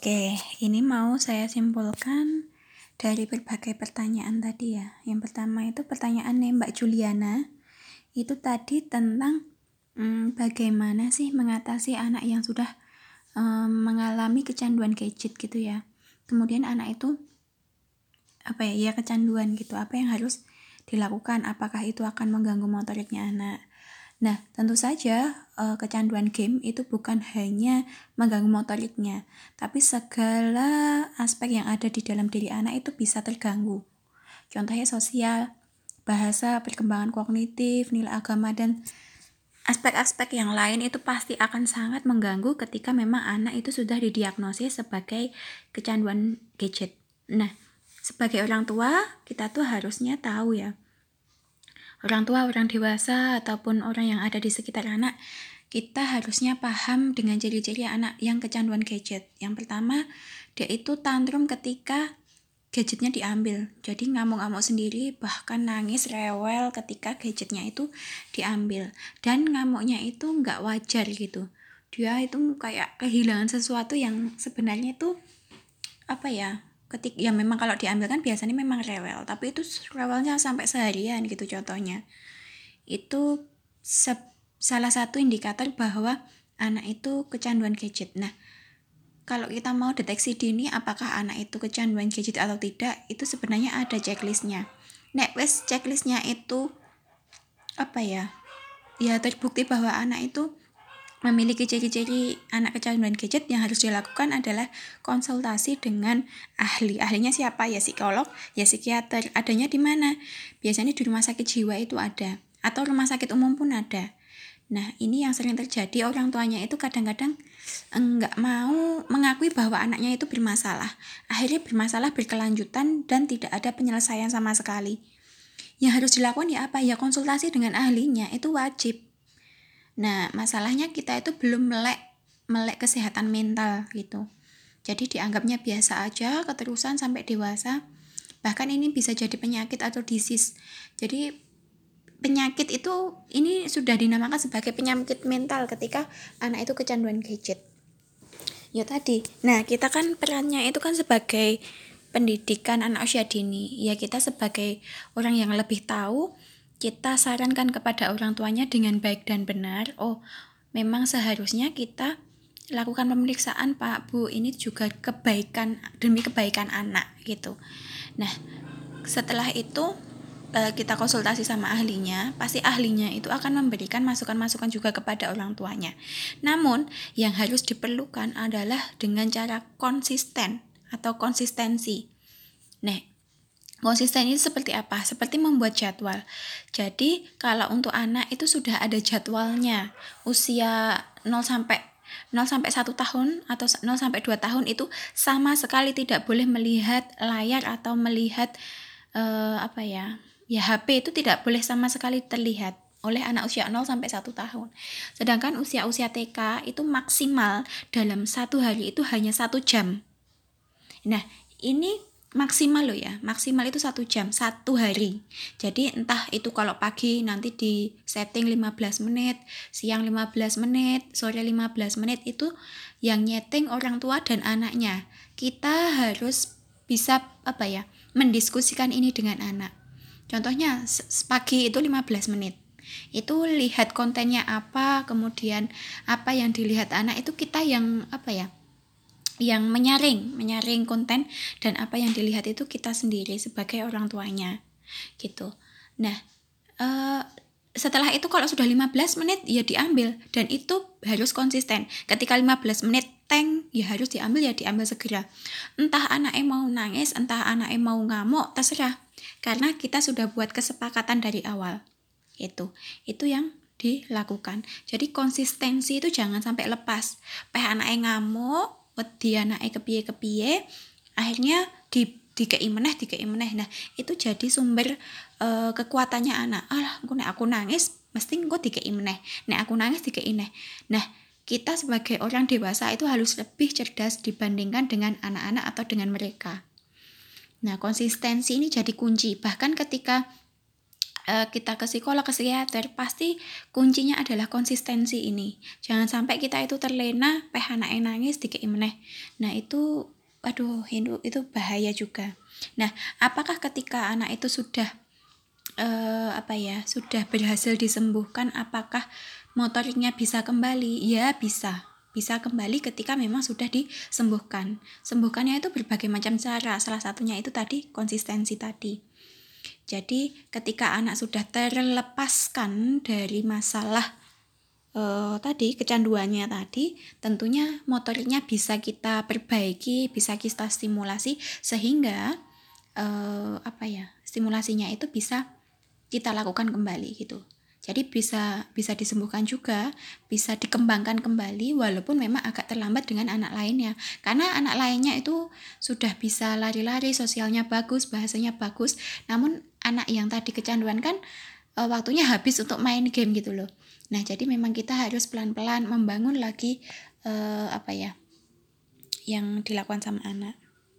Oke, ini mau saya simpulkan dari berbagai pertanyaan tadi ya. Yang pertama itu pertanyaan Mbak Juliana. Itu tadi tentang hmm, bagaimana sih mengatasi anak yang sudah um, mengalami kecanduan gadget gitu ya. Kemudian anak itu apa ya, ya kecanduan gitu. Apa yang harus dilakukan? Apakah itu akan mengganggu motoriknya anak? Nah, tentu saja uh, kecanduan game itu bukan hanya mengganggu motoriknya, tapi segala aspek yang ada di dalam diri anak itu bisa terganggu. Contohnya sosial, bahasa, perkembangan kognitif, nilai agama dan aspek-aspek yang lain itu pasti akan sangat mengganggu ketika memang anak itu sudah didiagnosis sebagai kecanduan gadget. Nah, sebagai orang tua, kita tuh harusnya tahu ya, orang tua, orang dewasa, ataupun orang yang ada di sekitar anak, kita harusnya paham dengan ciri-ciri anak yang kecanduan gadget. Yang pertama, dia itu tantrum ketika gadgetnya diambil. Jadi ngamuk-ngamuk sendiri, bahkan nangis rewel ketika gadgetnya itu diambil. Dan ngamuknya itu nggak wajar gitu. Dia itu kayak kehilangan sesuatu yang sebenarnya itu apa ya ketik ya memang kalau diambil kan biasanya memang rewel tapi itu rewelnya sampai seharian gitu contohnya. Itu se salah satu indikator bahwa anak itu kecanduan gadget. Nah kalau kita mau deteksi dini apakah anak itu kecanduan gadget atau tidak itu sebenarnya ada checklistnya. Next checklistnya itu apa ya ya terbukti bahwa anak itu memiliki ciri-ciri anak kecanduan gadget yang harus dilakukan adalah konsultasi dengan ahli. Ahlinya siapa? Ya psikolog, ya psikiater. Adanya di mana? Biasanya di rumah sakit jiwa itu ada atau rumah sakit umum pun ada. Nah, ini yang sering terjadi orang tuanya itu kadang-kadang enggak mau mengakui bahwa anaknya itu bermasalah. Akhirnya bermasalah berkelanjutan dan tidak ada penyelesaian sama sekali. Yang harus dilakukan ya apa? Ya konsultasi dengan ahlinya itu wajib Nah, masalahnya kita itu belum melek melek kesehatan mental gitu. Jadi dianggapnya biasa aja keterusan sampai dewasa. Bahkan ini bisa jadi penyakit atau disease. Jadi penyakit itu ini sudah dinamakan sebagai penyakit mental ketika anak itu kecanduan gadget. Ya tadi. Nah, kita kan perannya itu kan sebagai pendidikan anak usia dini. Ya kita sebagai orang yang lebih tahu kita sarankan kepada orang tuanya dengan baik dan benar, oh memang seharusnya kita lakukan pemeriksaan Pak Bu ini juga kebaikan demi kebaikan anak gitu. Nah setelah itu eh, kita konsultasi sama ahlinya, pasti ahlinya itu akan memberikan masukan-masukan juga kepada orang tuanya. Namun, yang harus diperlukan adalah dengan cara konsisten atau konsistensi. Nah, Konsisten itu seperti apa? Seperti membuat jadwal. Jadi, kalau untuk anak itu sudah ada jadwalnya. Usia 0 sampai 0 sampai 1 tahun atau 0 sampai 2 tahun itu sama sekali tidak boleh melihat layar atau melihat uh, apa ya? Ya HP itu tidak boleh sama sekali terlihat oleh anak usia 0 sampai 1 tahun. Sedangkan usia-usia TK itu maksimal dalam satu hari itu hanya satu jam. Nah, ini maksimal loh ya. Maksimal itu satu jam satu hari. Jadi entah itu kalau pagi nanti di setting 15 menit siang 15 menit sore 15 menit itu yang nyeting orang tua dan anaknya. Kita harus bisa apa ya mendiskusikan ini dengan anak. Contohnya pagi itu 15 menit. Itu lihat kontennya apa kemudian apa yang dilihat anak itu kita yang apa ya yang menyaring, menyaring konten dan apa yang dilihat itu kita sendiri sebagai orang tuanya gitu. Nah, uh, setelah itu kalau sudah 15 menit ya diambil dan itu harus konsisten. Ketika 15 menit tank ya harus diambil ya diambil segera. Entah anak mau nangis, entah anak mau ngamuk, terserah. Karena kita sudah buat kesepakatan dari awal. Itu. Itu yang dilakukan. Jadi konsistensi itu jangan sampai lepas. Peh anaknya ngamuk, wedi anake kepiye-kepiye akhirnya di dikei meneh dikei meneh. Nah itu jadi sumber uh, kekuatannya anak. Alah aku nek aku nangis mesti engko dikei meneh. Nek aku nangis dikei meneh nah kita sebagai orang dewasa itu harus lebih cerdas dibandingkan dengan anak-anak atau dengan mereka. Nah konsistensi ini jadi kunci. Bahkan ketika kita ke psikolog ke psikiater pasti kuncinya adalah konsistensi ini. Jangan sampai kita itu terlena peh anak nangis dikit meneh. Nah itu aduh itu itu bahaya juga. Nah apakah ketika anak itu sudah uh, apa ya sudah berhasil disembuhkan apakah motoriknya bisa kembali? Ya bisa. Bisa kembali ketika memang sudah disembuhkan. Sembuhkannya itu berbagai macam cara, salah satunya itu tadi konsistensi tadi. Jadi ketika anak sudah terlepaskan dari masalah uh, tadi kecanduannya tadi, tentunya motoriknya bisa kita perbaiki, bisa kita stimulasi sehingga uh, apa ya stimulasinya itu bisa kita lakukan kembali gitu. Jadi bisa bisa disembuhkan juga, bisa dikembangkan kembali walaupun memang agak terlambat dengan anak lainnya. Karena anak lainnya itu sudah bisa lari-lari, sosialnya bagus, bahasanya bagus. Namun anak yang tadi kecanduan kan e, waktunya habis untuk main game gitu loh. Nah, jadi memang kita harus pelan-pelan membangun lagi e, apa ya? yang dilakukan sama anak.